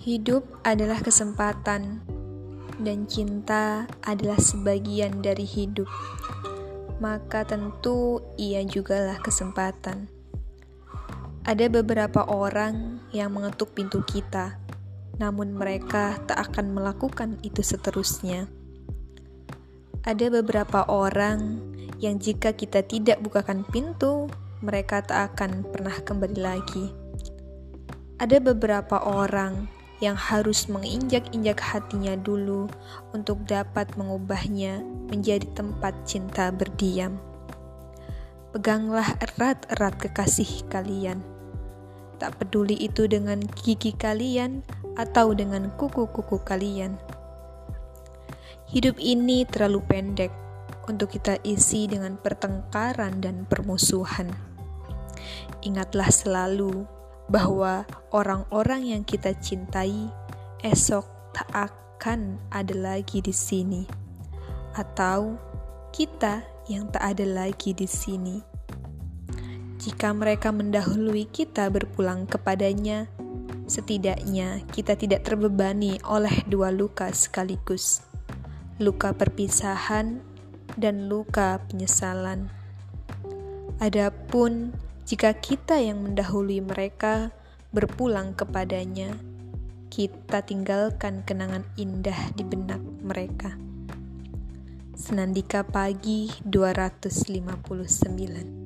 Hidup adalah kesempatan, dan cinta adalah sebagian dari hidup. Maka tentu ia jugalah kesempatan. Ada beberapa orang yang mengetuk pintu kita, namun mereka tak akan melakukan itu seterusnya. Ada beberapa orang yang jika kita tidak bukakan pintu, mereka tak akan pernah kembali lagi. Ada beberapa orang yang harus menginjak-injak hatinya dulu untuk dapat mengubahnya menjadi tempat cinta berdiam. Peganglah erat-erat kekasih kalian. Tak peduli itu dengan gigi kalian atau dengan kuku-kuku kalian. Hidup ini terlalu pendek untuk kita isi dengan pertengkaran dan permusuhan. Ingatlah selalu bahwa orang-orang yang kita cintai esok tak akan ada lagi di sini, atau kita yang tak ada lagi di sini. Jika mereka mendahului kita berpulang kepadanya, setidaknya kita tidak terbebani oleh dua luka sekaligus: luka perpisahan dan luka penyesalan. Adapun jika kita yang mendahului mereka berpulang kepadanya, kita tinggalkan kenangan indah di benak mereka. Senandika pagi 259